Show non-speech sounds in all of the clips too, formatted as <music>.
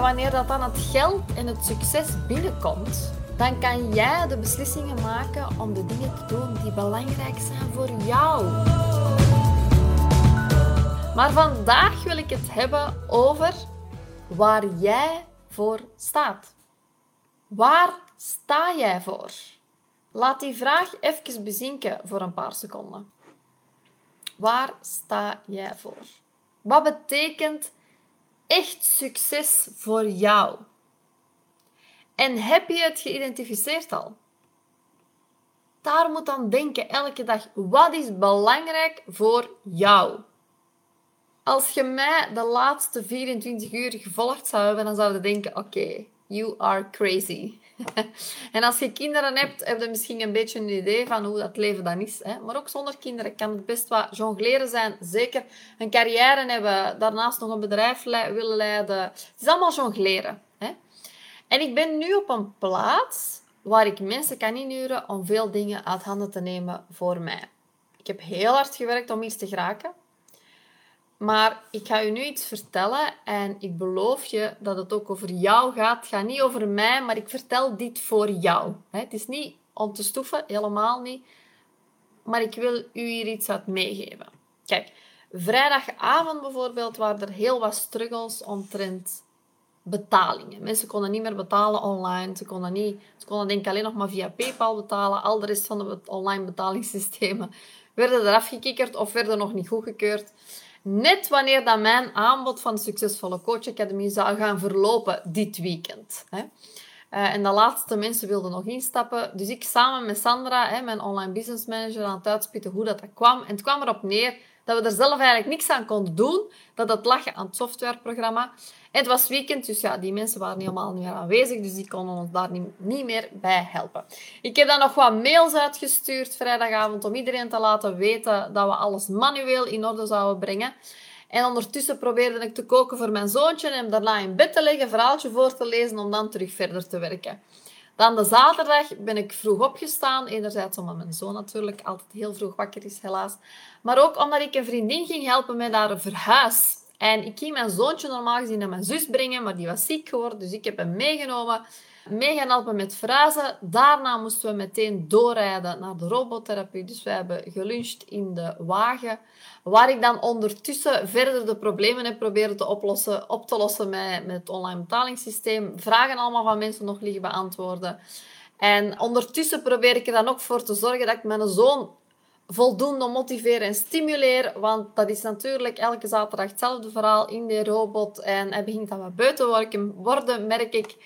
Wanneer dat dan het geld en het succes binnenkomt, dan kan jij de beslissingen maken om de dingen te doen die belangrijk zijn voor jou. Maar vandaag wil ik het hebben over waar jij voor staat. Waar sta jij voor? Laat die vraag even bezinken voor een paar seconden. Waar sta jij voor? Wat betekent echt succes voor jou? En heb je het geïdentificeerd al? Daar moet dan denken elke dag. Wat is belangrijk voor jou? Als je mij de laatste 24 uur gevolgd zou hebben, dan zou je denken: oké, you are crazy. <laughs> en als je kinderen hebt, heb je misschien een beetje een idee van hoe dat leven dan is. Hè? Maar ook zonder kinderen kan het best wat jongleren zijn. Zeker een carrière hebben, daarnaast nog een bedrijf willen leiden. Het is allemaal jongleren. Hè? En ik ben nu op een plaats waar ik mensen kan inhuren om veel dingen uit handen te nemen voor mij. Ik heb heel hard gewerkt om iets te geraken. Maar ik ga je nu iets vertellen en ik beloof je dat het ook over jou gaat. Het gaat niet over mij, maar ik vertel dit voor jou. Het is niet om te stoeven, helemaal niet. Maar ik wil u hier iets uit meegeven. Kijk, vrijdagavond bijvoorbeeld waren er heel wat struggles omtrent betalingen. Mensen konden niet meer betalen online. Ze konden, niet, ze konden denk ik alleen nog maar via PayPal betalen. Al de rest van de online betalingssystemen <laughs> werden eraf gekikkerd of werden nog niet goedgekeurd. Net wanneer dat mijn aanbod van de Succesvolle Coach Academy zou gaan verlopen dit weekend. Hè. Uh, en de laatste mensen wilden nog instappen. Dus ik samen met Sandra, hè, mijn online business manager, aan het uitspitten hoe dat, dat kwam. En het kwam erop neer dat we er zelf eigenlijk niks aan konden doen. Dat het lag aan het softwareprogramma. En het was weekend, dus ja, die mensen waren niet meer aanwezig. Dus die konden ons daar niet, niet meer bij helpen. Ik heb dan nog wat mails uitgestuurd vrijdagavond om iedereen te laten weten dat we alles manueel in orde zouden brengen. En ondertussen probeerde ik te koken voor mijn zoontje en hem daarna in bed te leggen, een verhaaltje voor te lezen om dan terug verder te werken. Dan de zaterdag ben ik vroeg opgestaan. Enerzijds omdat mijn zoon natuurlijk altijd heel vroeg wakker is, helaas. Maar ook omdat ik een vriendin ging helpen met haar verhuis. En ik ging mijn zoontje normaal gezien naar mijn zus brengen, maar die was ziek geworden. Dus ik heb hem meegenomen, mee gaan helpen met verhuizen. Daarna moesten we meteen doorrijden naar de robottherapie. Dus we hebben geluncht in de wagen. Waar ik dan ondertussen verder de problemen heb proberen te oplossen, op te lossen met, met het online betalingssysteem. Vragen allemaal van mensen nog liggen beantwoorden. En ondertussen probeer ik er dan ook voor te zorgen dat ik mijn zoon voldoende motiveer en stimuleer. Want dat is natuurlijk elke zaterdag hetzelfde verhaal in die robot. En hij begint dan wat buiten worden, merk ik.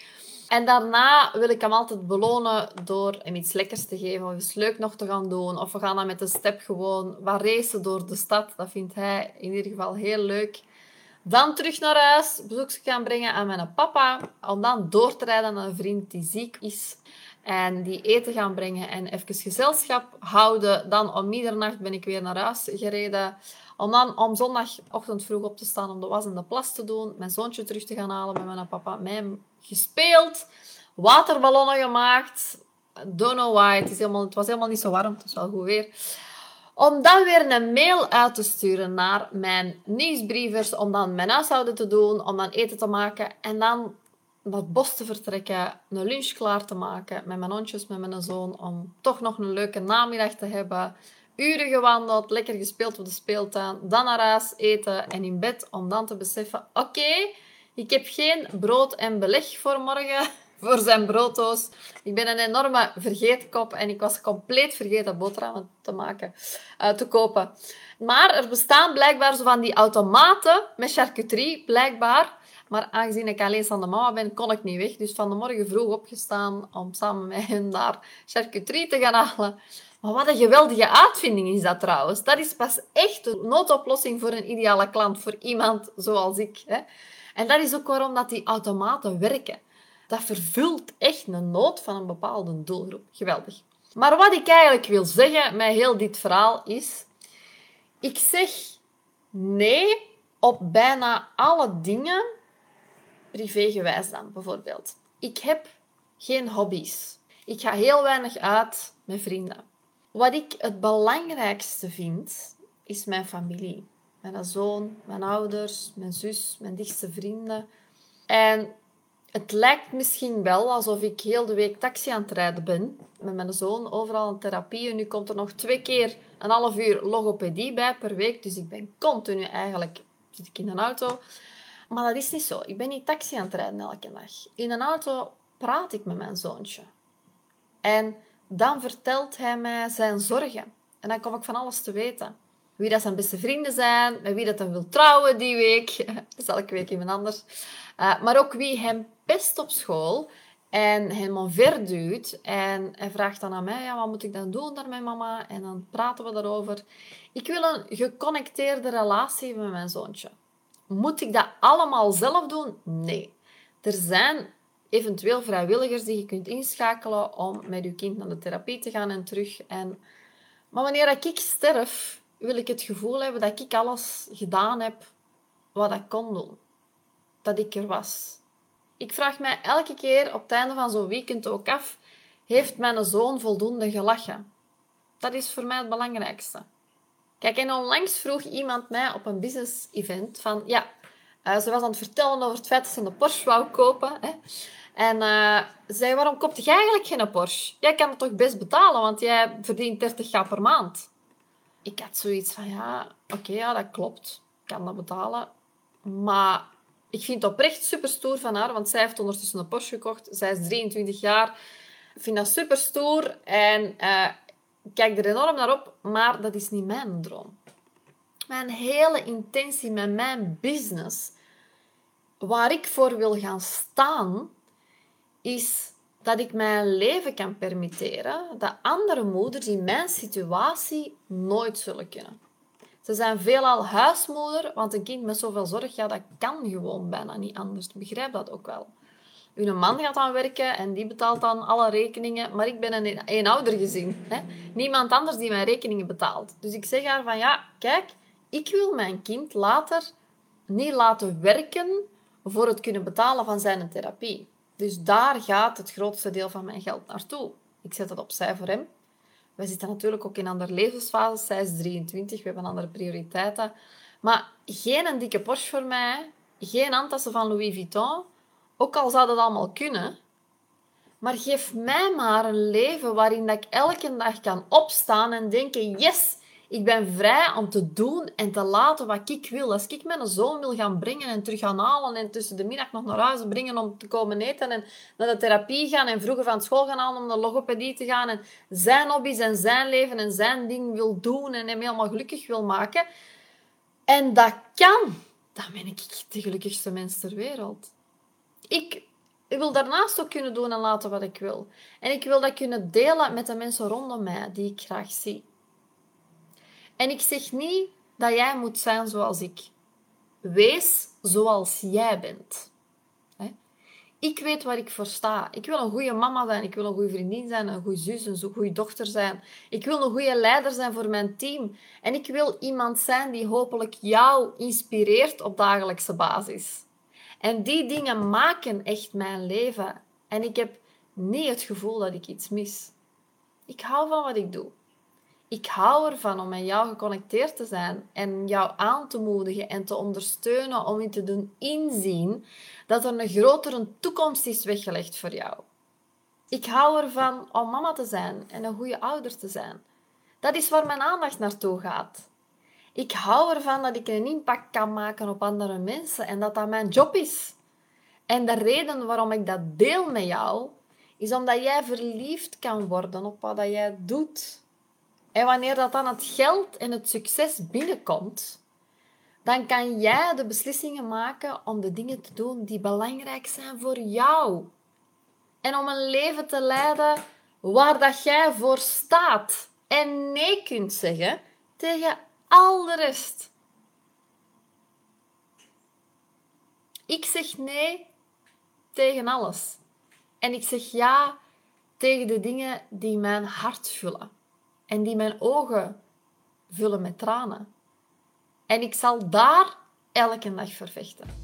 En daarna wil ik hem altijd belonen door hem iets lekkers te geven of iets leuk nog te gaan doen. Of we gaan dan met een step gewoon wat racen door de stad. Dat vindt hij in ieder geval heel leuk. Dan terug naar huis, bezoek gaan brengen aan mijn papa. Om dan door te rijden naar een vriend die ziek is. En die eten gaan brengen en even gezelschap houden. Dan om middernacht ben ik weer naar huis gereden. Om dan om zondagochtend vroeg op te staan om de was en de plas te doen. Mijn zoontje terug te gaan halen met mijn papa. Hem gespeeld. Waterballonnen gemaakt. Don't know why. Het, is helemaal, het was helemaal niet zo warm. Het wel goed weer. Om dan weer een mail uit te sturen naar mijn nieuwsbrievers. Om dan mijn huishouden te doen. Om dan eten te maken. En dan naar bos te vertrekken, een lunch klaar te maken met mijn hondjes, met mijn zoon, om toch nog een leuke namiddag te hebben. Uren gewandeld, lekker gespeeld op de speeltuin, dan naar huis eten en in bed om dan te beseffen, oké, ik heb geen brood en beleg voor morgen, <laughs> voor zijn brooddoos. Ik ben een enorme vergeetkop en ik was compleet vergeten boterhammen te maken, uh, te kopen. Maar er bestaan blijkbaar zo van die automaten met charcuterie, blijkbaar, maar aangezien ik alleenstaande mama ben, kon ik niet weg. Dus van de morgen vroeg opgestaan om samen met hen daar charcuterie te gaan halen. Maar wat een geweldige uitvinding is dat trouwens. Dat is pas echt een noodoplossing voor een ideale klant, voor iemand zoals ik. Hè. En dat is ook waarom dat die automaten werken. Dat vervult echt een nood van een bepaalde doelgroep. Geweldig. Maar wat ik eigenlijk wil zeggen met heel dit verhaal is... Ik zeg nee op bijna alle dingen privégewijs dan, bijvoorbeeld. Ik heb geen hobby's. Ik ga heel weinig uit met vrienden. Wat ik het belangrijkste vind, is mijn familie. Mijn zoon, mijn ouders, mijn zus, mijn dichtste vrienden. En het lijkt misschien wel alsof ik heel de week taxi aan het rijden ben. Met mijn zoon overal in therapie. En nu komt er nog twee keer een half uur logopedie bij per week. Dus ik ben continu eigenlijk zit ik in een auto. Maar dat is niet zo. Ik ben niet taxi aan het rijden elke dag. In een auto praat ik met mijn zoontje. En dan vertelt hij mij zijn zorgen. En dan kom ik van alles te weten. Wie dat zijn beste vrienden zijn, met wie dat hij wil trouwen die week. <laughs> Dat is elke week iemand anders. Uh, maar ook wie hem pest op school en hem omverduwt. En hij vraagt dan aan mij, ja, wat moet ik dan doen daar met mama? En dan praten we daarover. Ik wil een geconnecteerde relatie met mijn zoontje. Moet ik dat allemaal zelf doen? Nee. Er zijn eventueel vrijwilligers die je kunt inschakelen om met je kind naar de therapie te gaan en terug. En... Maar wanneer ik sterf, wil ik het gevoel hebben dat ik alles gedaan heb wat ik kon doen. Dat ik er was. Ik vraag mij elke keer op het einde van zo'n weekend ook af: heeft mijn zoon voldoende gelachen? Dat is voor mij het belangrijkste. Kijk, en onlangs vroeg iemand mij op een business event van ja, uh, ze was aan het vertellen over het feit dat ze een Porsche wou kopen. Hè. En uh, zei, waarom koopt jij eigenlijk geen Porsche? Jij kan het toch best betalen, want jij verdient 30 per maand. Ik had zoiets van, ja, oké, ja, dat klopt. Ik kan dat betalen. Maar ik vind het oprecht super stoer van haar, want zij heeft ondertussen een Porsche gekocht. Zij is 23 jaar. Ik vind dat super stoer en ik kijk er enorm naar op, maar dat is niet mijn droom. Mijn hele intentie met mijn business, waar ik voor wil gaan staan, is dat ik mijn leven kan permitteren dat andere moeders in mijn situatie nooit zullen kunnen. Ze zijn veelal huismoeder, want een kind met zoveel zorg, ja, dat kan gewoon bijna niet anders. Begrijp dat ook wel. Uw man gaat aan werken en die betaalt dan alle rekeningen, maar ik ben een eenoudergezin. Hè? Niemand anders die mijn rekeningen betaalt. Dus ik zeg haar van, ja, kijk, ik wil mijn kind later niet laten werken voor het kunnen betalen van zijn therapie. Dus daar gaat het grootste deel van mijn geld naartoe. Ik zet het opzij voor hem. Wij zitten natuurlijk ook in andere levensfases. Zij is 23, we hebben andere prioriteiten. Maar geen een dikke Porsche voor mij, geen handtassen van Louis Vuitton. Ook al zou dat allemaal kunnen. Maar geef mij maar een leven waarin dat ik elke dag kan opstaan en denken: yes, ik ben vrij om te doen en te laten wat ik wil. Als ik mijn zoon wil gaan brengen en terug gaan halen en tussen de middag nog naar huis brengen om te komen eten en naar de therapie gaan en vroeger van school gaan halen om naar logopedie te gaan en zijn hobby's en zijn leven en zijn ding wil doen en hem helemaal gelukkig wil maken. En dat kan. Dan ben ik de gelukkigste mens ter wereld. Ik wil daarnaast ook kunnen doen en laten wat ik wil. En ik wil dat kunnen delen met de mensen rondom mij die ik graag zie. En ik zeg niet dat jij moet zijn zoals ik. Wees zoals jij bent. Ik weet waar ik voor sta. Ik wil een goede mama zijn, ik wil een goede vriendin zijn, een goede zus, een goede dochter zijn. Ik wil een goede leider zijn voor mijn team. En ik wil iemand zijn die hopelijk jou inspireert op dagelijkse basis. En die dingen maken echt mijn leven. En ik heb niet het gevoel dat ik iets mis. Ik hou van wat ik doe. Ik hou ervan om met jou geconnecteerd te zijn en jou aan te moedigen en te ondersteunen om je te doen inzien dat er een grotere toekomst is weggelegd voor jou. Ik hou ervan om mama te zijn en een goede ouder te zijn. Dat is waar mijn aandacht naartoe gaat. Ik hou ervan dat ik een impact kan maken op andere mensen en dat dat mijn job is. En de reden waarom ik dat deel met jou, is omdat jij verliefd kan worden op wat jij doet. En wanneer dat dan het geld en het succes binnenkomt, dan kan jij de beslissingen maken om de dingen te doen die belangrijk zijn voor jou. En om een leven te leiden waar dat jij voor staat. En nee kunt zeggen tegen al de rest. Ik zeg nee tegen alles. En ik zeg ja tegen de dingen die mijn hart vullen en die mijn ogen vullen met tranen. En ik zal daar elke dag vervechten.